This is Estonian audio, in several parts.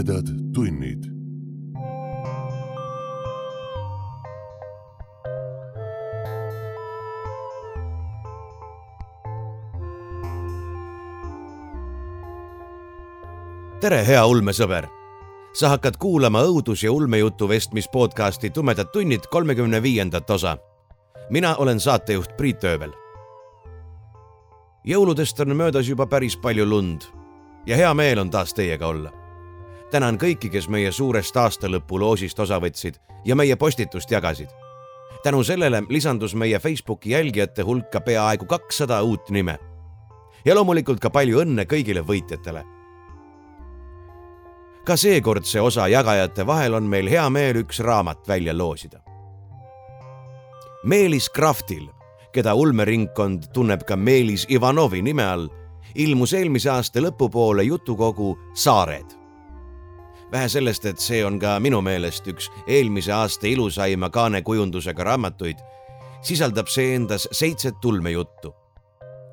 tumedad tunnid. tere, hea ulmesõber! sa hakkad kuulama õudus- ja ulmejutu vestmis podcasti Tumedad tunnid kolmekümne viiendat osa. mina olen saatejuht Priit Öövel. jõuludest on möödas juba päris palju lund ja hea meel on taas teiega olla. Tänan kõiki, kes meie suurest aastalõpu loosist osa võtsid ja meie postitust jagasid. tänu sellele lisandus meie Facebooki jälgijate hulka peaaegu kakssada uut nime. ja loomulikult ka palju õnne kõigile võitjatele ka seekordse osa jagajate vahel on meil hea meel üks raamat välja loosida. Meelis Kraftil, keda ulmeringkond tunneb ka Meelis Ivanovi nime all, ilmus eelmise aasta lõpupoole jutukogu Saared. Vähe sellest, et see on ka minu meelest üks eelmise aasta ilusaima kaanekujundusega raamatuid, sisaldab see endas seitset ulmejuttu.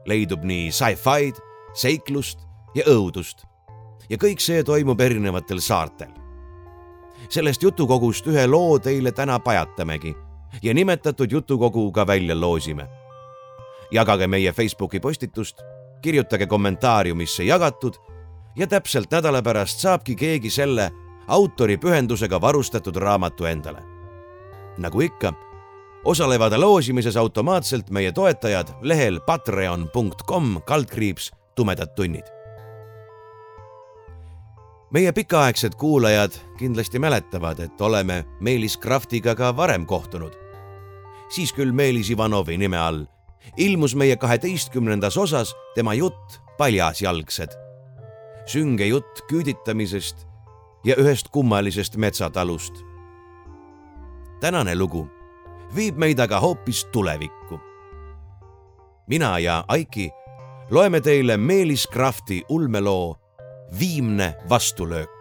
leidub nii sci-fi'd, seiklust ja õudust ja kõik see toimub erinevatel saartel. sellest jutukogust ühe loo teile täna pajatamegi ja nimetatud jutukogu ka välja loosime. jagage meie Facebooki postitust, kirjutage kommentaariumisse jagatud ja täpselt nädala pärast saabki keegi selle autori pühendusega varustatud raamatu endale. nagu ikka, osalevad loosimises automaatselt meie toetajad lehel patreon.com kaldkriips tumedad tunnid meie pikaaegsed kuulajad kindlasti mäletavad, et oleme Meelis Kraftiga ka varem kohtunud. siis küll Meelis Ivanovi nime all ilmus meie kaheteistkümnendas osas tema jutt Paljasjalgsed. Sünge jutt küüditamisest ja ühest kummalisest metsatalust. tänane lugu viib meid aga hoopis tulevikku. mina ja Aiki loeme teile Meelis Krafti ulmeloo viimne vastulöök.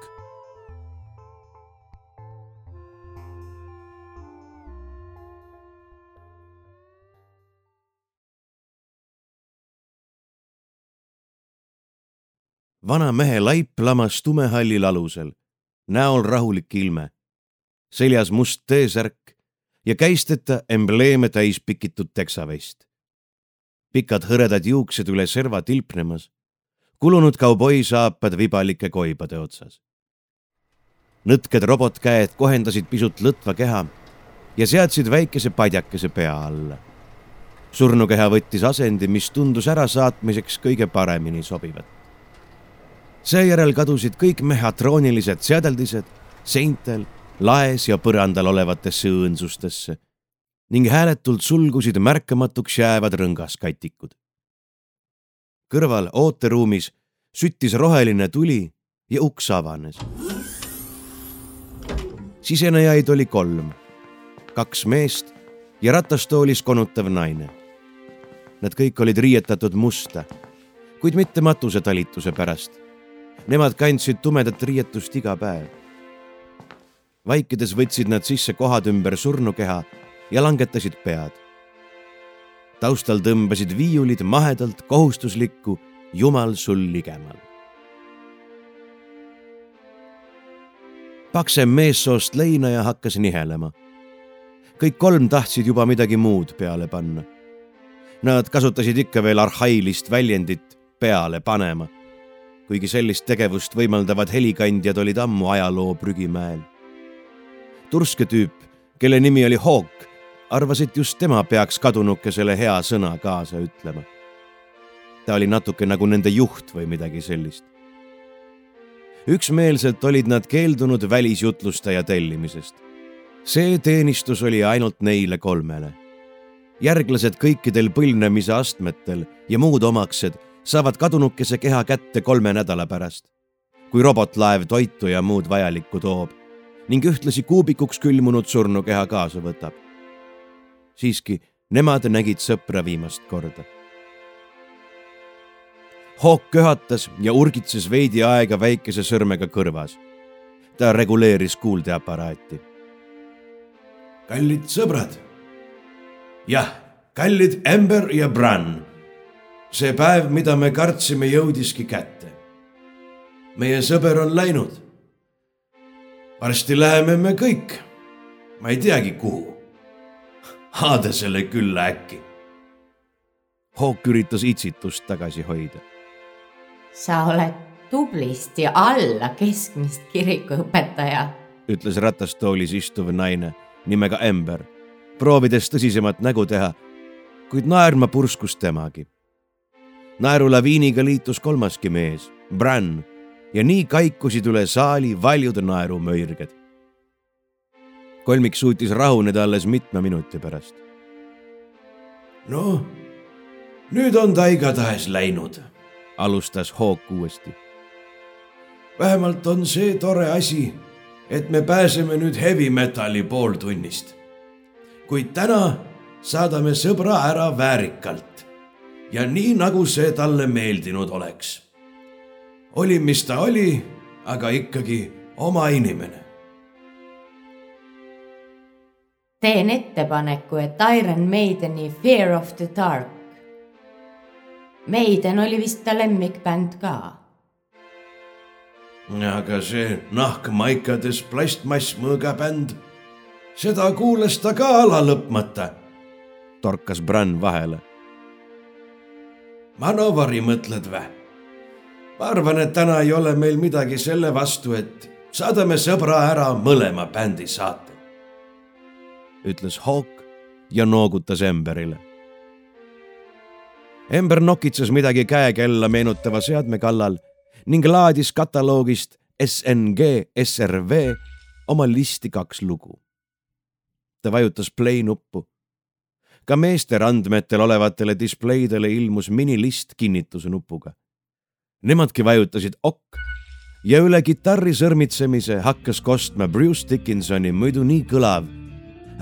Vana mehe laip lamas tumehallil alusel, näol rahulik ilme, seljas must T-särk ja käisteta embleeme täis pikitud teksavest. pikad hõredad juuksed üle serva tilpnemas kulunud kauboisaapad vibalike koibade otsas. nõtked robotkäed kohendasid pisut lõtva keha ja seadsid väikese padjakese pea alla. surnukeha võttis asendi, mis tundus ärasaatmiseks kõige paremini sobivat. Seejärel kadusid kõik mehhatroonilised seadeldised seintel, laes ja põrandal olevatesse õõnsustesse ning hääletult sulgusid märkamatuks jäävad rõngaskatikud kõrval ooteruumis süttis roheline tuli ja uks avanes. sisenejaid oli kolm, kaks meest ja ratastoolis konutav naine. Nad kõik olid riietatud musta, kuid mitte matusetalituse pärast. Nemad kandsid tumedat riietust iga päev. vaikides võtsid nad sisse kohad ümber surnukeha ja langetasid pead taustal tõmbasid viiulid mahedalt kohustuslikku Jumal sul ligemal. paksem meessoost leinaja hakkas nihelema. kõik kolm tahtsid juba midagi muud peale panna. Nad kasutasid ikka veel arhailist väljendit peale panema, kuigi sellist tegevust võimaldavad helikandjad olid ammu ajaloo prügimäel. turske tüüp, kelle nimi oli Hawk arvas, et just tema peaks kadunukesele hea sõna kaasa ütlema. ta oli natuke nagu nende juht või midagi sellist. üksmeelselt olid nad keeldunud välisjutlustaja tellimisest. see teenistus oli ainult neile kolmele. järglased kõikidel põlvnemise astmetel ja muud omaksed saavad kadunukese keha kätte kolme nädala pärast, kui robotlaev toitu ja muud vajalikku toob ning ühtlasi kuubikuks külmunud surnukeha kaasa võtab siiski nemad nägid sõpra viimast korda. Hawk köhatas ja urgitses veidi aega väikese sõrmega kõrvas. ta reguleeris kuuldeaparaati. kallid sõbrad. jah, kallid Ember ja Bran. See päev, mida me kartsime, jõudiski kätte. meie sõber on läinud varsti läheme me kõik. ma ei teagi, kuhu. Aade selle külla äkki. Hawk üritas itsitust tagasi hoida. sa oled tublisti alla keskmist kirikuõpetaja, ütles ratastoolis istuv naine nimega Ember, proovides tõsisemat nägu teha, kuid naerma purskus temagi. Naerulaviiniga liitus kolmaski mees, Bran ja nii kaikusid üle saali valjud naerumõirged. kolmik suutis rahuneda alles mitme minuti pärast. noh, nüüd on ta igatahes läinud, alustas Hawk uuesti. vähemalt on see tore asi, et me pääseme nüüd heavy metali pooltunnist. kuid täna saadame sõbra ära väärikalt ja nii, nagu see talle meeldinud oleks oli, mis ta oli, aga ikkagi oma inimene. teen ettepaneku, et Iron Maideni Fear of the Dark. Maiden oli vist ta lemmikbänd ka. aga see nahkmaikades plastmassmõõga bänd, seda kuulas ta ka ala lõpmata. torkas Bran vahele. Manovari mõtled vä? ma arvan, et täna ei ole meil midagi selle vastu, et saadame sõbra ära mõlema bändi saatel. ütles Hawk ja noogutas Emberile. Ember nokitses midagi käekella meenutava seadme kallal ning laadis kataloogist SNG SRV oma listi kaks lugu. ta vajutas play nuppu. Ka meeste randmetel olevatele displeidele ilmus minilist kinnituse nupuga Nemadki vajutasid okk ja üle kitarri sõrmitsemise hakkas kostma Bruce Dickinsoni muidu nii kõlav,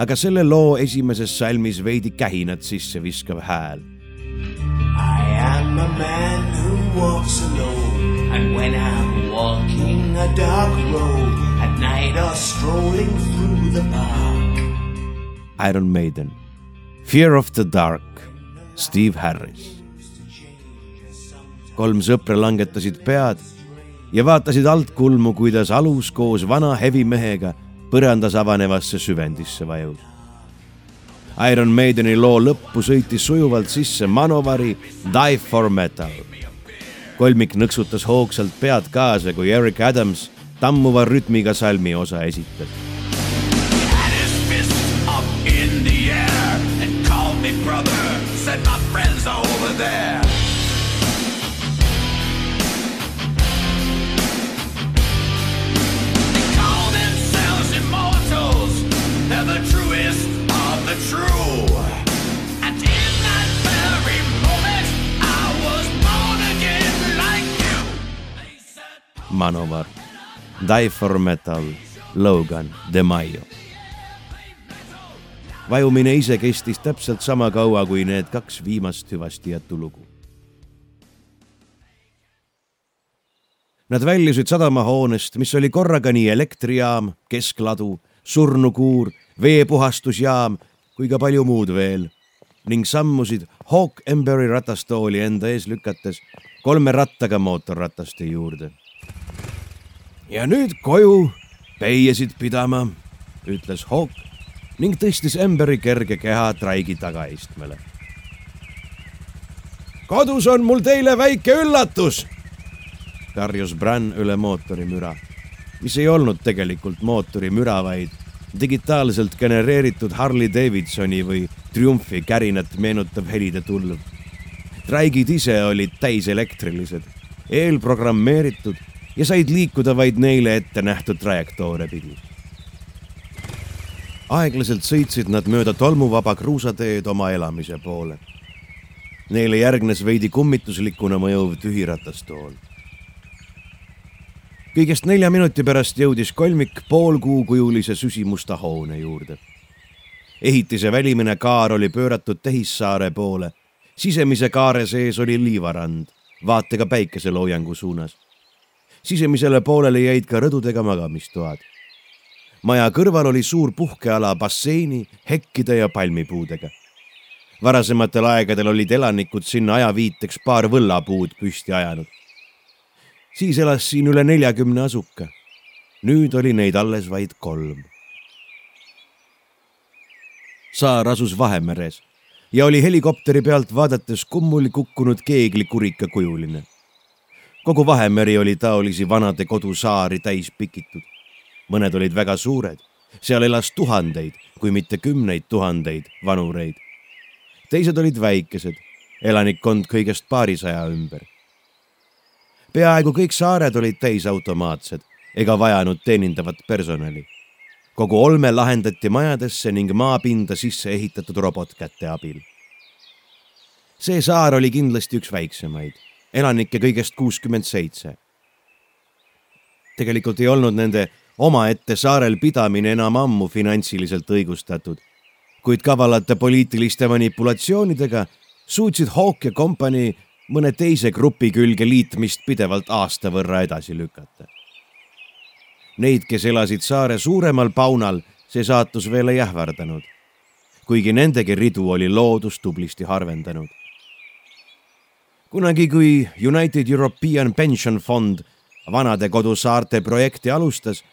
aga selle loo esimeses salmis veidi kähinat sisse viskav hääl. I am a man who walks alone and when I'm walking a dark road at night or strolling through the park. Iron Maiden, Fear of the Dark, Steve Harris kolm sõpra langetasid pead ja vaatasid altkulmu, kuidas alus koos vana hevimehega põrandas avanevasse süvendisse vajus. Iron Maideni loo lõppu sõitis sujuvalt sisse Manovari Die for Metal. kolmik nõksutas hoogsalt pead kaasa, kui Eric Adams tammuva rütmiga salmi osa esitas. over there. They call themselves immortals. They're the truest of the true. Die for Metal, Logan, De Mayo. Vajumine ise kestis täpselt sama kaua kui need kaks viimast hüvasti jätulugu. Nad väljusid sadamahoonest, mis oli korraga nii elektrijaam, keskladu, surnukuur, veepuhastusjaam kui ka palju muud veel ning sammusid Hawk Emberi ratastooli enda ees lükates kolme rattaga mootorrataste juurde ja nüüd koju peiesid pidama, ütles Hawk ning tõstis Emberi kerge keha traigi tagaistmele. kodus on mul teile väike üllatus, karjus Bran üle mootorimüra, mis ei olnud tegelikult mootorimüra, vaid digitaalselt genereeritud Harley Davidsoni või Triumfi kärinat meenutav helide tulv. traigid ise olid täiselektrilised, eelprogrammeeritud ja said liikuda vaid neile ette nähtud trajektoore pidi. Aeglaselt sõitsid nad mööda tolmuvaba kruusateed oma elamise poole. Neile järgnes veidi kummituslikuna mõjuv tühiratastool. kõigest nelja minuti pärast jõudis kolmik poolkuukujulise süsimusta hoone juurde. ehitise välimine kaar oli pööratud Tehissaare poole, sisemise kaare sees oli liivarand, vaatega päikeseloojangu suunas sisemisele poolele jäid ka rõdudega magamistoad. Maja kõrval oli suur puhkeala basseini, hekkide ja palmipuudega. varasematel aegadel olid elanikud sinna ajaviiteks paar võllapuud püsti ajanud. siis elas siin üle neljakümne asuka. nüüd oli neid alles vaid kolm. saar asus Vahemeres ja oli helikopteri pealt vaadates kummuli kukkunud keeglikurika kujuline. kogu Vahemeri oli taolisi vanade kodusaari täis pikitud. Mõned olid väga suured, seal elas tuhandeid, kui mitte kümneid tuhandeid vanureid. teised olid väikesed, elanikkond kõigest paarisaja ümber. peaaegu kõik saared olid täisautomaatsed ega vajanud teenindavat personali kogu olme lahendati majadesse ning maapinda sisse ehitatud robotkäte abil. see saar oli kindlasti üks väiksemaid, elanikke kõigest kuuskümmend seitse. tegelikult ei olnud nende omaette saarel pidamine enam ammu finantsiliselt õigustatud, kuid kavalate poliitiliste manipulatsioonidega suutsid Hawk ja kompanii mõne teise grupi külge liitmist pidevalt aasta võrra edasi lükata Neid, kes elasid saare suuremal paunal, see saatus veel ei ähvardanud. kuigi nendegi ridu oli loodus tublisti harvendanud. kunagi, kui United European Pension Fund vanade kodusaarte projekti alustas,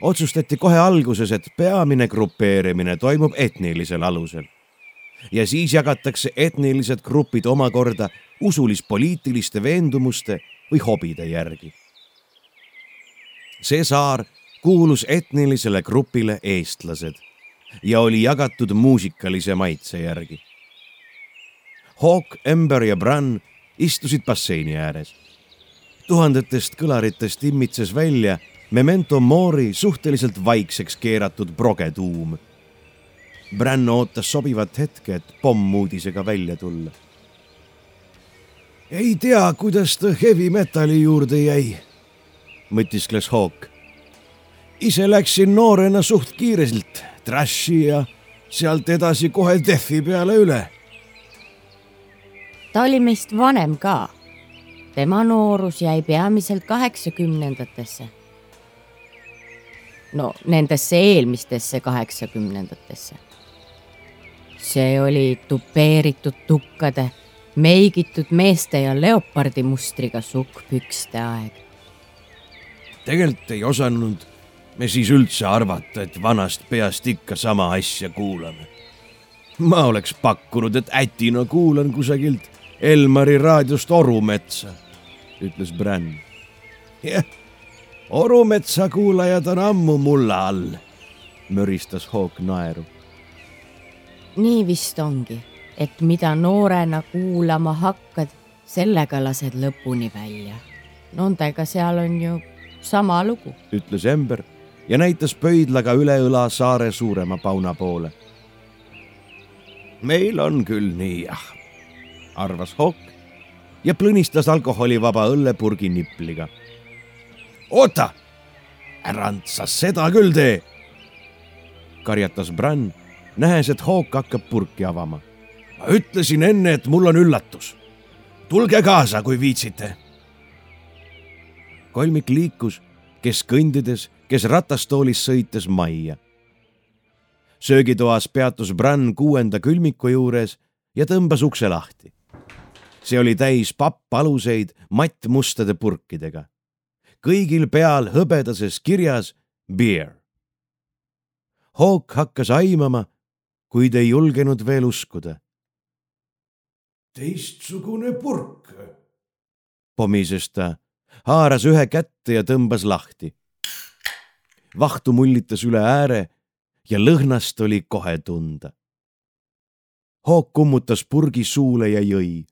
otsustati kohe alguses, et peamine grupeerimine toimub etnilisel alusel. ja siis jagatakse etnilised grupid omakorda usulis-poliitiliste veendumuste või hobide järgi see saar kuulus etnilisele grupile eestlased ja oli jagatud muusikalise maitse järgi. Hawk, Ember ja Bran istusid basseini ääres. tuhandetest kõlaritest imitses välja Memento Mori suhteliselt vaikseks keeratud progetuum. Bran ootas sobivat hetke, et pommuudisega välja tulla. ei tea, kuidas ta heavy metali juurde jäi mõtiskles Hawk. ise läksin noorena suht kiirelt trashi ja sealt edasi kohe defi peale üle. ta oli meist vanem ka. tema noorus jäi peamiselt kaheksakümnendatesse. No nendesse eelmistesse kaheksakümnendatesse. see oli tupeeritud tukkade, meigitud meeste ja leopardimustriga sukkpükste aeg tegelikult ei osanud me siis üldse arvata, et vanast peast ikka sama asja kuulame. ma oleks pakkunud, et ätina kuulan kusagilt Elmari raadiost Orumetsa, ütles Bran. jah, Orumetsa kuulajad on ammu mulla all, möristas Hawk naeru. nii vist ongi, et mida noorena kuulama hakkad, sellega lased lõpuni välja. Nendega seal on ju sama lugu, ütles Ember ja näitas pöidlaga üle õla saare suurema pauna poole. meil on küll nii jah, arvas Hokk ja plõnistas alkoholivaba õllepurgi nipliga. Oota, ärand sa seda küll tee, karjatas Bran, nähes, et Hawk hakkab purki avama. ma ütlesin enne, et mul on üllatus. tulge kaasa, kui viitsite kolmik liikus, kes kõndides, kes ratastoolis sõites majja. söögitoas peatus Bran kuuenda külmiku juures ja tõmbas ukse lahti. see oli täis pappaluseid mattmustade purkidega. Kõigil peal hõbedases kirjas beer. Hawk hakkas aimama, kuid ei julgenud veel uskuda. teistsugune purk, pomises ta haaras ühe kätte ja tõmbas lahti. vahtu mullitas üle ääre ja lõhnast oli kohe tunda. Hook kummutas purgi suule ja jõi,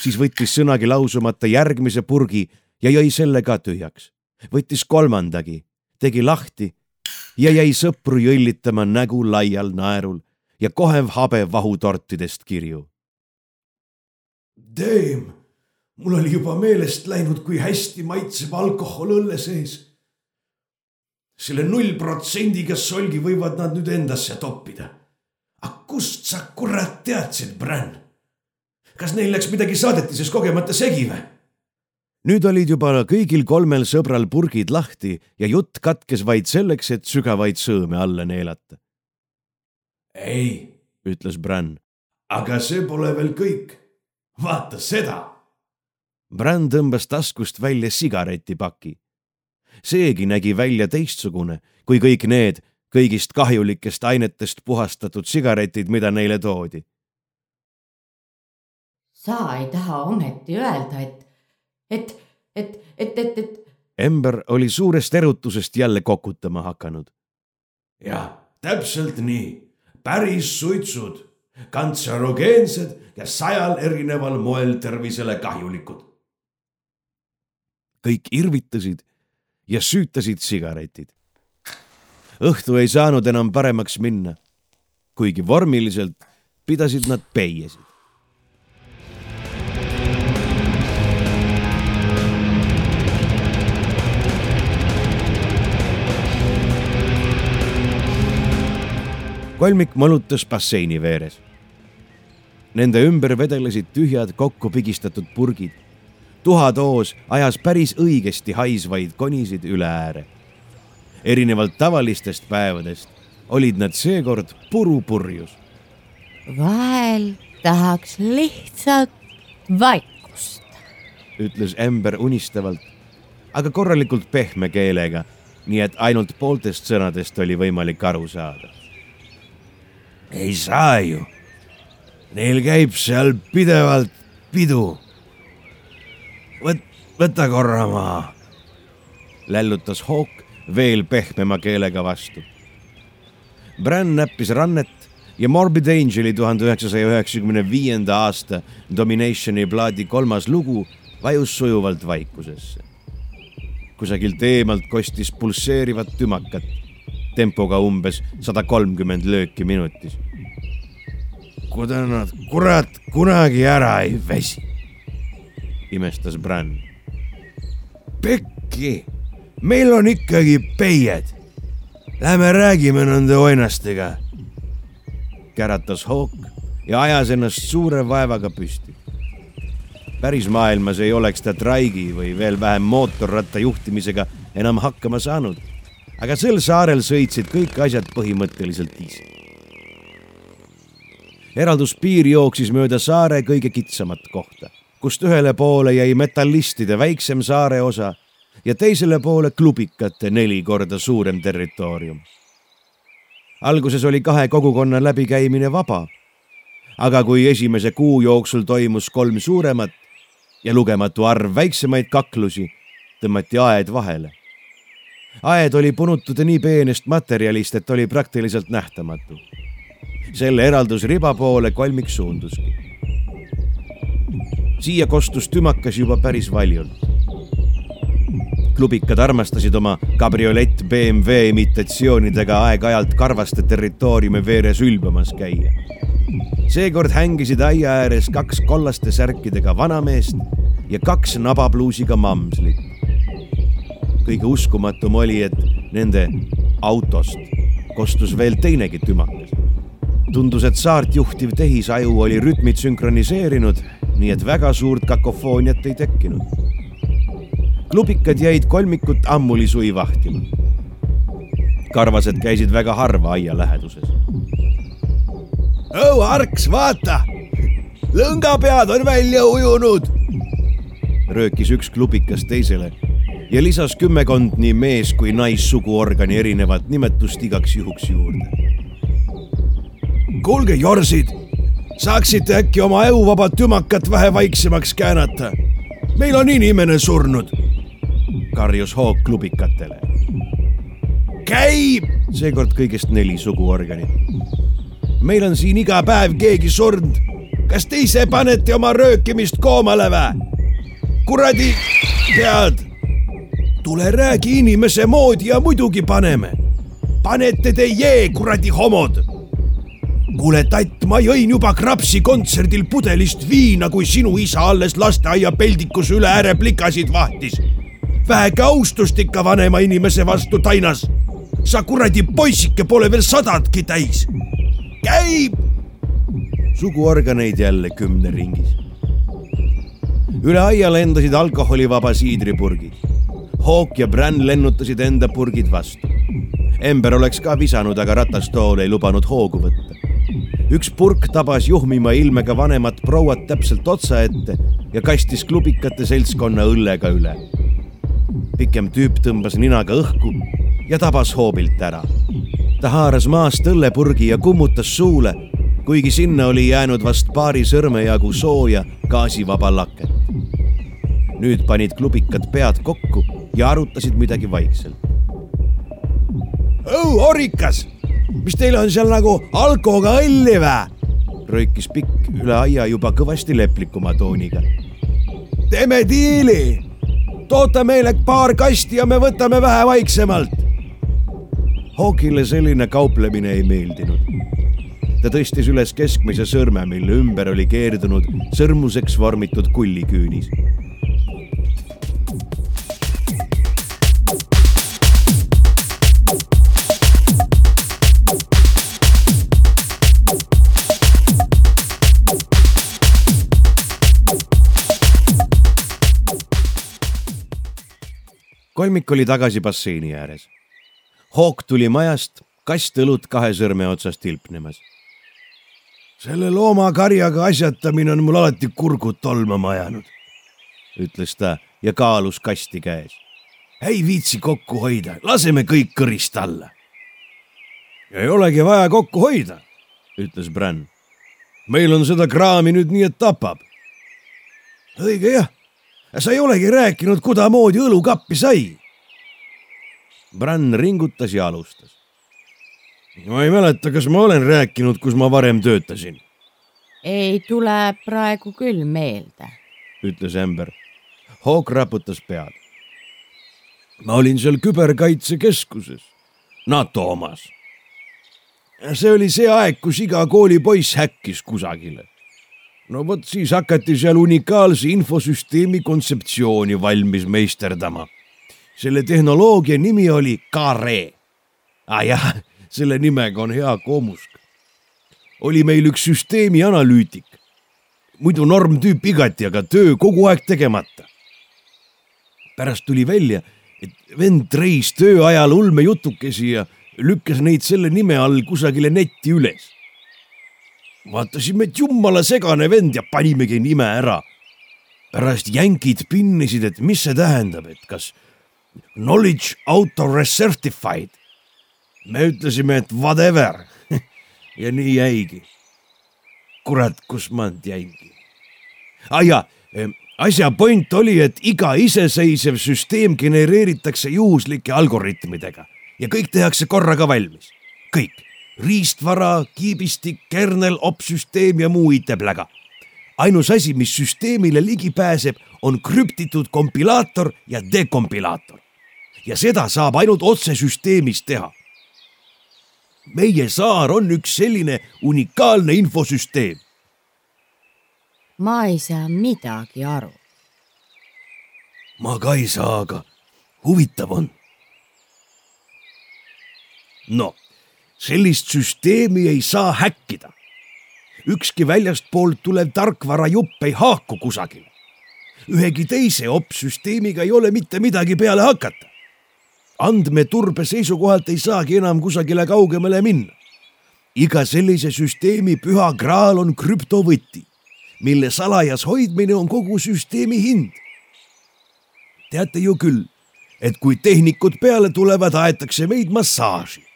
siis võttis sõnagi lausumata järgmise purgi ja jõi selle ka tühjaks. võttis kolmandagi, tegi lahti ja jäi sõpru jõllitama nägu laial naerul ja kohe habe vahutortidest kirju. Damn mul oli juba meelest läinud, kui hästi maitseb alkohol õlle sees. selle null protsendiga solgi võivad nad nüüd endasse toppida. aga kust sa kurat teadsid, Bran? kas neil läks midagi saadetises kogemata segi või? Nüüd olid juba kõigil kolmel sõbral purgid lahti ja jutt katkes vaid selleks, et sügavaid sõõme alla neelata. ei, ütles Bran. aga see pole veel kõik. vaata seda Bran tõmbas taskust välja sigaretipaki. seegi nägi välja teistsugune kui kõik need kõigist kahjulikest ainetest puhastatud sigaretid, mida neile toodi. sa ei taha ometi öelda, et, et, et, et, et, et. Ember oli suurest erutusest jälle kokutama hakanud. jah, täpselt nii, päris suitsud, kantserogeensed ja sajal erineval moel tervisele kahjulikud. kõik irvitasid ja süütasid sigaretid õhtu ei saanud enam paremaks minna, kuigi vormiliselt pidasid nad peiesid. Kolmik mõlutas basseini veeres. Nende ümber vedelesid tühjad kokku pigistatud purgid. tuhatoos ajas päris õigesti haisvaid konisid üle ääre erinevalt tavalistest päevadest olid nad seekord purupurjus. vahel tahaks lihtsalt vaikust, ütles Ember unistavalt, aga korralikult pehme keelega, nii et ainult pooltest sõnadest oli võimalik aru saada. Ei saa ju. Neil käib seal pidevalt pidu. võt-, võta korra maha. lällutas Hawk veel pehmema keelega vastu. Bran näppis rannet ja Morbid Angeli tuhande üheksasaja üheksakümne viienda aasta Dominationi plaadi kolmas lugu vajus sujuvalt vaikusesse. kusagilt eemalt kostis pulseerivat tümakat, tempoga umbes sada kolmkümmend lööki minutis. kuidas nad kurat kunagi ära ei väsi, imestas Bran. pekki meil on ikkagi peied. Lähme räägime nende oinastega. käratas Hawk ja ajas ennast suure vaevaga püsti. päris maailmas ei oleks ta traigi või veel vähem mootorratta juhtimisega enam hakkama saanud. Aga sel saarel sõitsid kõik asjad põhimõtteliselt ise. eralduspiir jooksis mööda saare kõige kitsamat kohta, kust ühele poole jäi metallistide väiksem saare osa ja teisele poole klubikate neli korda suurem territoorium. alguses oli kahe kogukonna läbikäimine vaba. aga kui esimese kuu jooksul toimus kolm suuremat ja lugematu arv väiksemaid kaklusi, tõmmati aed vahele. Aed oli punutud nii peenest materjalist, et oli praktiliselt nähtamatu. selle eraldusriba poole kolmik suunduski. siia kostus tümakas juba päris valjult klubikad armastasid oma kabriolett BMW imitatsioonidega aeg-ajalt karvaste territooriumi veeres ülbamas käia. seekord hängisid aia ääres kaks kollaste särkidega vanameest ja kaks nabapluusiga mamslit. Kõige uskumatum oli, et nende autost kostus veel teinegi tümakas. tundus, et saart juhtiv tehisaju oli rütmid sünkroniseerinud, nii et väga suurt kakofooniat ei tekkinud klubikad jäid kolmikut ammulisui vahtima. karvased käisid väga harva aia läheduses. oh, Arks, vaata, lõngapead on välja ujunud, röökis üks klubikas teisele ja lisas kümmekond nii mees kui naissuguorgani erinevat nimetust igaks juhuks juurde. kuulge, jorsid, saaksite äkki oma ajuvaba tümakat vähe vaiksemaks käänata? meil on inimene surnud karjus hoog klubikatele. käib, seekord kõigest neli suguorganit. meil on siin iga päev keegi surnud. kas te ise panete oma röökimist koomale vä? kuradi pead. Tule räägi inimese moodi ja muidugi paneme. panete te jee, kuradi homod kuule, tatt, ma jõin juba Krapsi kontserdil pudelist viina, kui sinu isa alles lasteaia peldikus üle ääre plikasid vahtis väheke austust ikka vanema inimese vastu tainas. sa kuradi poissike pole veel sadatki täis. käib. suguorganeid jälle kümne ringis. üle aia lendasid alkoholivaba siidripurgid. Hawk ja Bran lennutasid enda purgid vastu. Ember oleks ka visanud, aga ratastool ei lubanud hoogu võtta. üks purk tabas juhmima ilmega vanemat prouat täpselt otsa ette ja kastis klubikate seltskonna õllega üle pikem tüüp tõmbas ninaga õhku ja tabas hoobilt ära. ta haaras maast õllepurgi ja kummutas suule, kuigi sinna oli jäänud vast paari sõrme jagu sooja gaasivaba laket. nüüd panid klubikad pead kokku ja arutasid midagi vaikselt. õu, Orikas, mis teil on seal nagu alkoga õlli vä? röikis pikk üle aia juba kõvasti leplikuma tooniga. teeme diili toote meile paar kasti ja me võtame vähe vaiksemalt. Hawkile selline kauplemine ei meeldinud. ta tõstis üles keskmise sõrme, mille ümber oli keerdunud sõrmuseks vormitud kulliküünis kolmik oli tagasi basseini ääres. Hawk tuli majast, kast õlut kahe sõrme otsast tilpnemas. selle loomakarjaga asjatamine on mul alati kurgud tolmama ajanud, ütles ta ja kaalus kasti käes. ei viitsi kokku hoida, laseme kõik kõrist alla. ei olegi vaja kokku hoida, ütles Bran. meil on seda kraami nüüd nii, et tapab. õige jah sa ei olegi rääkinud, kudamoodi õlukappi sai. Brann ringutas ja alustas. ma ei mäleta, kas ma olen rääkinud, kus ma varem töötasin. ei tule praegu küll meelde, ütles Ember. Hawk raputas pead. ma olin seal küberkaitsekeskuses, NATO omas. see oli see aeg, kus iga koolipoiss häkkis kusagile no vot siis hakati seal unikaalse infosüsteemi kontseptsiooni valmis meisterdama. selle tehnoloogia nimi oli Kare. ah jah, selle nimega on hea koomusk. oli meil üks süsteemi analüütik. muidu normtüüp igati, aga töö kogu aeg tegemata. pärast tuli välja, et vend treis töö ajal ulmejutukesi ja lükkas neid selle nime all kusagile netti üles vaatasime, et jumala segane vend ja panimegi nime ära. pärast jänkid pinnisid, et mis see tähendab, et kas knowledge auto recertified. me ütlesime, et whatever ja nii jäigi. kurat, kus ma nüüd jäingi? ah, jaa, asja point oli, et iga iseseisev süsteem genereeritakse juhuslike algoritmidega ja kõik tehakse korraga valmis, kõik riistvara, kiibistik, kernel, opsüsteem ja muu IT-pläga. ainus asi, mis süsteemile ligi pääseb, on krüptitud kompilaator ja dekompilaator. ja seda saab ainult otsesüsteemis teha. meie saar on üks selline unikaalne infosüsteem. ma ei saa midagi aru. ma ka ei saa, aga huvitav on. noh sellist süsteemi ei saa häkkida. ükski väljastpoolt tulev tarkvarajupp ei haaku kusagile. ühegi teise opsüsteemiga ei ole mitte midagi peale hakata. andmeturbe seisukohalt ei saagi enam kusagile kaugemale minna. iga sellise süsteemi püha kraal on krüptovõti, mille salajas hoidmine on kogu süsteemi hind. teate ju küll, et kui tehnikud peale tulevad, aetakse meid massaaži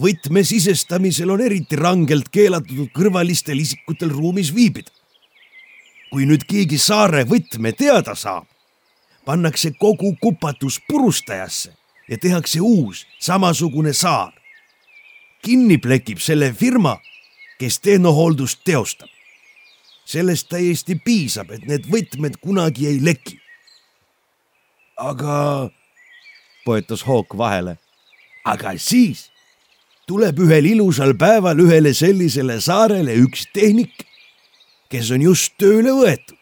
võtme sisestamisel on eriti rangelt keelatud kõrvalistel isikutel ruumis viibida. kui nüüd keegi saare võtme teada saab, pannakse kogu kupatus purustajasse ja tehakse uus samasugune saar. kinni plekib selle firma, kes tehnohooldust teostab. sellest täiesti piisab, et need võtmed kunagi ei leki. aga, poetas Hawk vahele, aga siis tuleb ühel ilusal päeval ühele sellisele saarele üks tehnik, kes on just tööle võetud.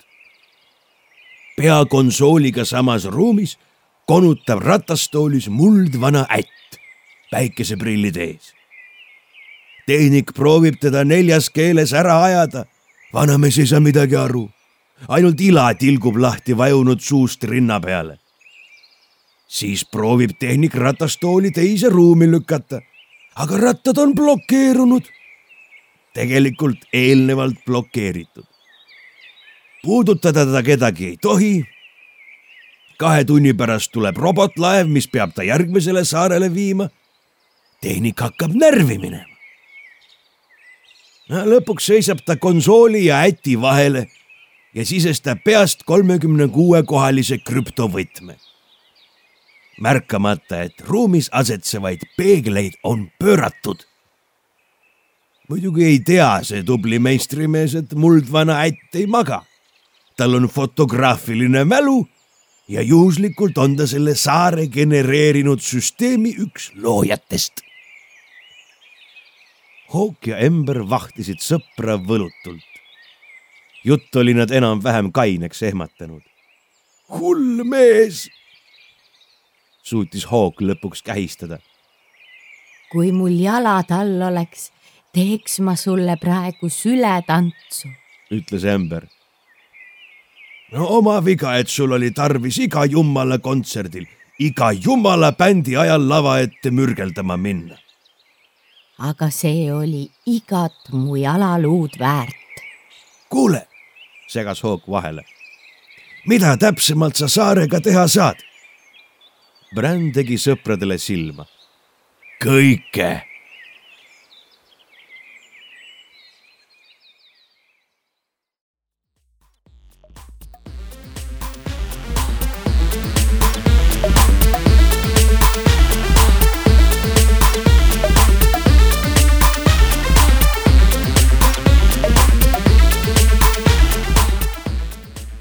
peakonsooliga samas ruumis konutab ratastoolis muldvana ätt päikeseprillid ees. tehnik proovib teda neljas keeles ära ajada. vanamees ei saa midagi aru, ainult ila tilgub lahti vajunud suust rinna peale. siis proovib tehnik ratastooli teise ruumi lükata aga rattad on blokeerunud. tegelikult eelnevalt blokeeritud. puudutada teda kedagi ei tohi. kahe tunni pärast tuleb robotlaev, mis peab ta järgmisele saarele viima. tehnika hakkab närvi minema. lõpuks seisab ta konsooli ja äti vahele ja sisestab peast kolmekümne kuue kohalise krüptovõtme. Märkamata, et ruumis asetsevaid peegleid on pööratud muidugi ei tea see tubli meistrimees, et muldvana ätt ei maga. tal on fotograafiline mälu ja juhuslikult on ta selle saare genereerinud süsteemi üks loojatest. Hawk ja Ember vahtisid sõpra võlutult. jutt oli nad enam-vähem kaineks ehmatanud. hull mees, suutis Hawk lõpuks kähistada. kui mul jalad all oleks teeks ma sulle praegu sületantsu, ütles Ember. no oma viga, et sul oli tarvis iga jumala kontserdil, iga jumala bändi ajal lava ette mürgeldama minna. aga see oli igat mu jalaluud väärt. kuule, segas Hook vahele. mida täpsemalt sa saarega teha saad? Bränd tegi sõpradele silma. kõike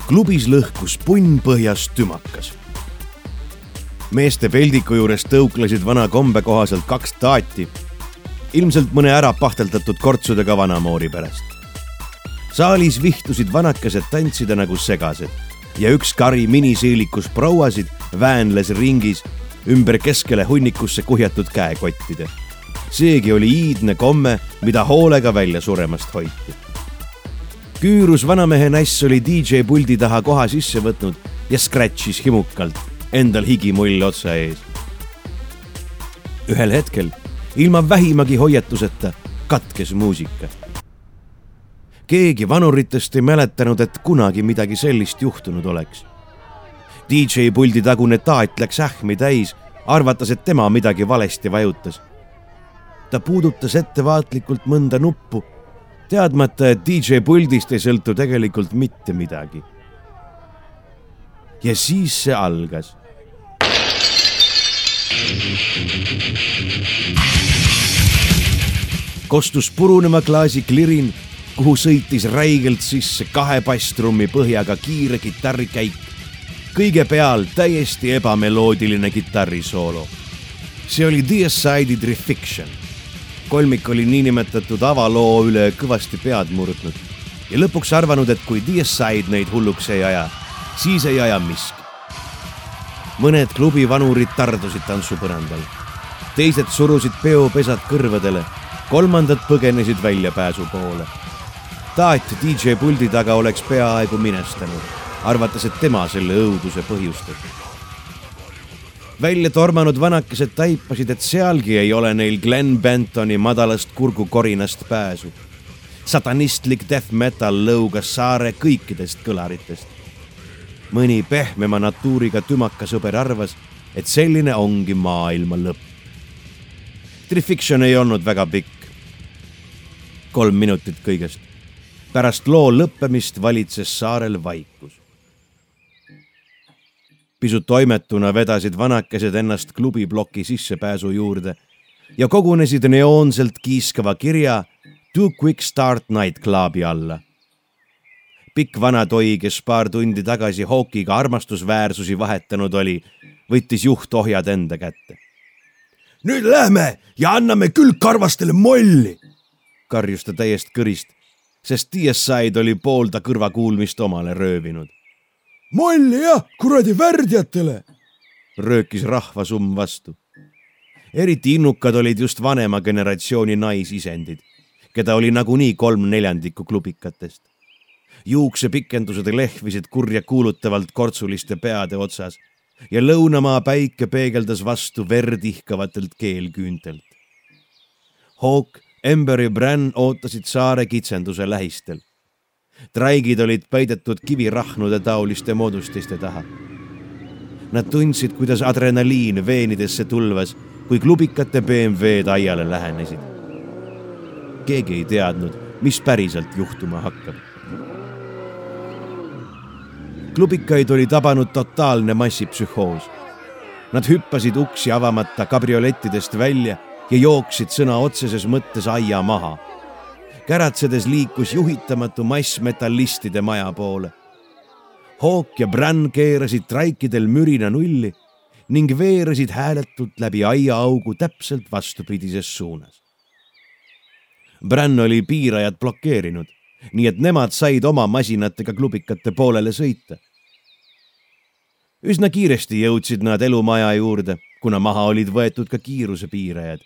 klubis lõhkus punn põhjas tümakas. Meeste peldiku juures tõuklesid vana kombe kohaselt kaks taati, ilmselt mõne ära pahteldatud kortsudega vanamoori pärast. saalis vihtusid vanakesed tantsida nagu segased ja üks kari miniseelikus prouasid väänles ringis ümber keskele hunnikusse kuhjatud käekottide. seegi oli iidne komme, mida hoolega välja suremast hoiti küürus vanamehe näss oli DJ puldi taha koha sisse võtnud ja scratch'is himukalt endal higimull otsa ees. ühel hetkel, ilma vähimagi hoiatuseta, katkes muusika. keegi vanuritest ei mäletanud, et kunagi midagi sellist juhtunud oleks. DJ puldi tagune taat läks ähmi täis, arvates, et tema midagi valesti vajutas. ta puudutas ettevaatlikult mõnda nuppu teadmata, et DJ puldist ei sõltu tegelikult mitte midagi. ja siis see algas. Kostus purunema klaasi klirin, kuhu sõitis räigelt sisse kahe basstrummi põhjaga kiire kitarrikäik. kõige peal täiesti ebameloodiline kitarrisoolo. see oli Asside'i Refiction kolmik oli niinimetatud avaloo üle kõvasti pead murdnud ja lõpuks arvanud, et kui DSI-d neid hulluks ei aja, siis ei aja miski. Mõned klubi vanurid tardusid tantsupõrandal, teised surusid peopesad kõrvadele, kolmandad põgenesid väljapääsu poole. taat DJ puldi taga oleks peaaegu minestanud, arvates, et tema selle õuduse põhjustas välja tormanud vanakesed taipasid, et sealgi ei ole neil Glen Bentoni madalast kurgukorinast pääsu. satanistlik death metal lõugas saare kõikidest kõlaritest. Mõni pehmema natuuriga tümakasõber arvas, et selline ongi maailma lõpp. Trifiction ei olnud väga pikk. kolm minutit kõigest. pärast loo lõppemist valitses saarel vaikus pisut toimetuna vedasid vanakesed ennast klubibloki sissepääsu juurde ja kogunesid neoonselt kiiskava kirja Too Quick Start Night Clubi alla. Pikk vana toi, kes paar tundi tagasi Hawkiga armastusväärsusi vahetanud oli, võttis juhtohjad enda kätte. nüüd lähme ja anname külgkarvastele molli, karjus ta täiest kõrist, sest DSI-d oli pool ta kõrvakuulmist omale röövinud molli jah, kuradi värdjatele, röökis rahvasumm vastu. eriti innukad olid just vanema generatsiooni naisisendid, keda oli nagunii kolm neljandikku klubikatest. Juuksepikendused lehvisid kurja kuulutavalt kortsuliste peade otsas ja lõunamaa päike peegeldas vastu verd ihkavatelt keelküüntelt. Hawk, Ember ja Bran ootasid saare kitsenduse lähistel traigid olid peidetud kivirahnude taoliste moodustiste taha. Nad tundsid, kuidas adrenaliin veenidesse tulvas, kui klubikate BMW-d aiale lähenesid. keegi ei teadnud, mis päriselt juhtuma hakkab. Klubikaid oli tabanud totaalne massipsühhoos. Nad hüppasid uksi avamata kabriolettidest välja ja jooksid sõna otseses mõttes aia maha. käratsedes liikus juhitamatu mass metallistide maja poole Hawk ja Bran keerasid traikidel mürina nulli ning veeresid hääletult läbi aiaaugu täpselt vastupidises suunas. Bran oli piirajad blokeerinud, nii et nemad said oma masinatega klubikate poolele sõita. üsna kiiresti jõudsid nad elumaja juurde, kuna maha olid võetud ka kiirusepiirajad.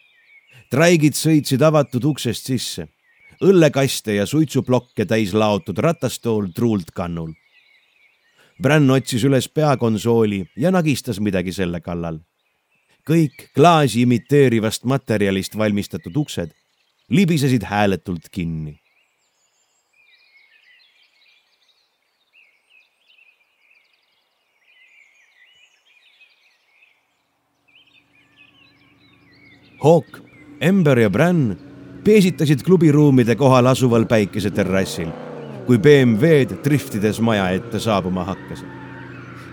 traigid sõitsid avatud uksest sisse, õllekaste ja suitsuplokke täis laotud ratastool truult kannul Bran otsis üles peakonsooli ja nagistas midagi selle kallal. kõik klaasi imiteerivast materjalist valmistatud uksed libisesid hääletult kinni. Hawk, Ember ja Bran peesitasid klubiruumide kohal asuval päikeseterrassil kui BMW-d driftides maja ette saabuma hakkasid.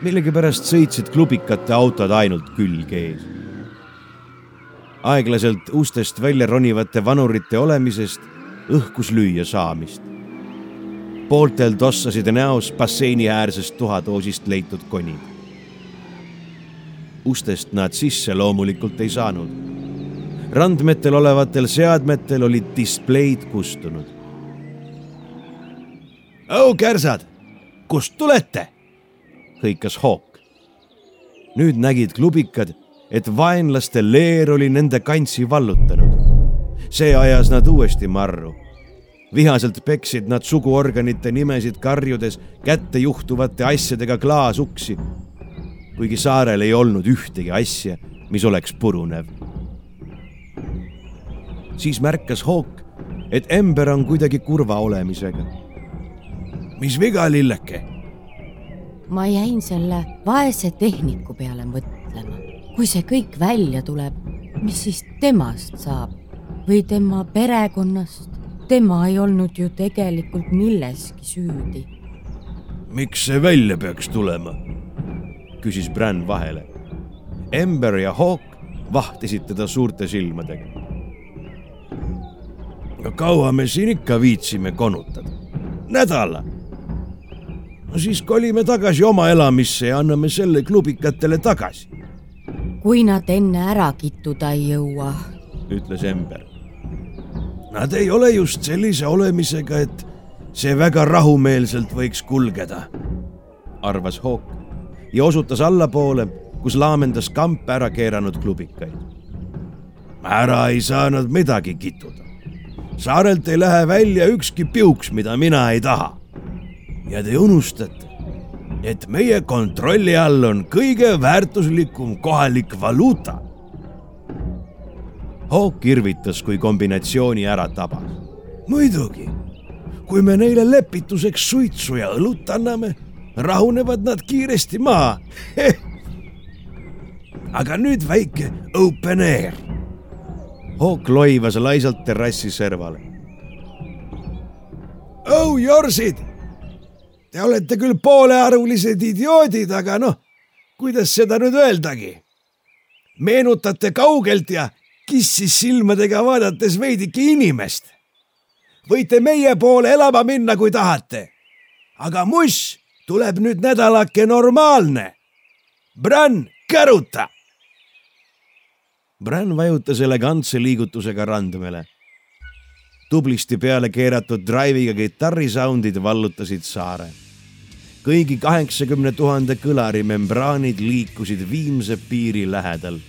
millegipärast sõitsid klubikate autod ainult külg ees. aeglaselt ustest välja ronivate vanurite olemisest õhkus lüüa saamist. pooltel tossasid näos basseiniäärsest tuhatoosist leitud konid. ustest nad sisse loomulikult ei saanud. Randmetel olevatel seadmetel olid displeid kustunud au kärsad, kust tulete? hõikas Hawk. nüüd nägid klubikad, et vaenlaste leer oli nende kantsi vallutanud. see ajas nad uuesti marru. vihaselt peksid nad suguorganite nimesid karjudes kätte juhtuvate asjadega klaasuksi. kuigi saarel ei olnud ühtegi asja, mis oleks purunev. Siis märkas Hawk, et Ember on kuidagi kurva olemisega mis viga, lilleke? ma jäin selle vaese tehniku peale mõtlema. kui see kõik välja tuleb, mis siis temast saab või tema perekonnast? tema ei olnud ju tegelikult milleski süüdi. miks see välja peaks tulema? küsis Bran vahele. Ember ja Hawk vahtisid teda suurte silmadega. No kaua me siin ikka viitsime konutada? nädala no siis kolime tagasi oma elamisse ja anname selle klubikatele tagasi. kui nad enne ära kittuda ei jõua, ütles Ember. Nad ei ole just sellise olemisega, et see väga rahumeelselt võiks kulgeda, arvas Hawk ja osutas allapoole, kus laamendas kamp ära keeranud klubikaid. ära ei saa nad midagi kittuda. Saarelt ei lähe välja ükski piuks, mida mina ei taha ja te unustate, et meie kontrolli all on kõige väärtuslikum kohalik valuuta. Hawk irvitas, kui kombinatsiooni ära tabas. muidugi, kui me neile lepituseks suitsu ja õlut anname, rahunevad nad kiiresti maha aga nüüd väike open air. Hawk loivas laisalt terrassi servale. oh, jorsid Te olete küll poolearvulised idioodid, aga noh, kuidas seda nüüd öeldagi? meenutate kaugelt ja kissis silmadega vaadates veidike inimest. võite meie poole elama minna, kui tahate. aga muss tuleb nüüd nädalake normaalne. Bran, käruta. Bran vajutas elegantse liigutusega randmele tublisti peale keeratud drive'iga kitarrisoundid vallutasid saare. kõigi kaheksakümne tuhande kõlari membraanid liikusid viimse piiri lähedal.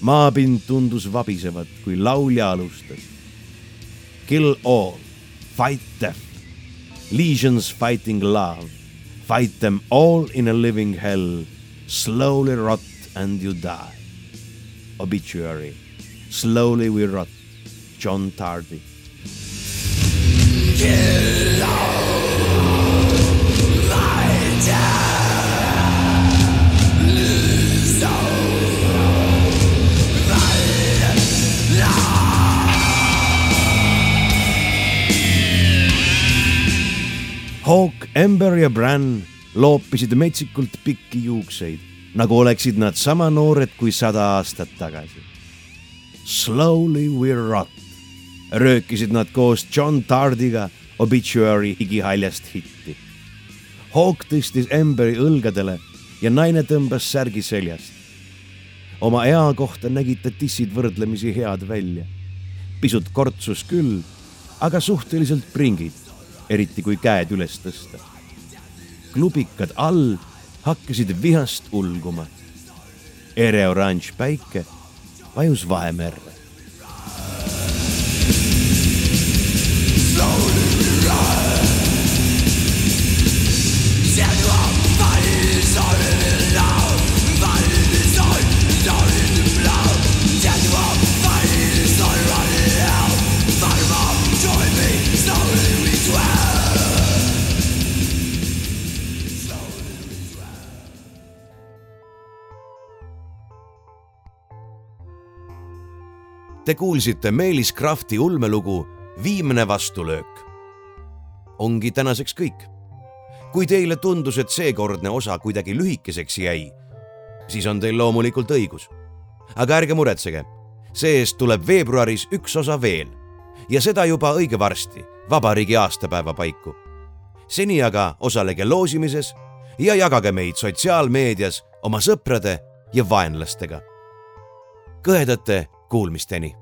maapind tundus vabisevat, kui laulja alustas. Kill all, fight death, legions fighting love, fight them all in a living hell, slowly rot and you die. obituary. Slowly we rot. John Tardy. Hawk Ember ja Bran loopisid metsikult pikki juukseid nagu oleksid nad sama noored kui sada aastat tagasi. Slowly we rot, röökisid nad koos John Tardiga Obituary igihaljast hitti. Hawk tõstis Amberi õlgadele ja naine tõmbas särgi seljast. oma ea kohta nägid ta tissid võrdlemisi head välja. pisut kortsus küll, aga suhteliselt pringid, eriti kui käed üles tõsta. klubikad all hakkasid vihast ulguma. ereoranž päike vajus Vahemerre. Te kuulsite Meelis Krafti ulmelugu Viimne vastulöök. ongi tänaseks kõik. kui teile tundus, et seekordne osa kuidagi lühikeseks jäi, siis on teil loomulikult õigus. aga ärge muretsege, see-eest tuleb veebruaris üks osa veel ja seda juba õige varsti, vabariigi aastapäeva paiku. seni aga osalege loosimises ja jagage meid sotsiaalmeedias oma sõprade ja vaenlastega. kõhedate Kuulmisteni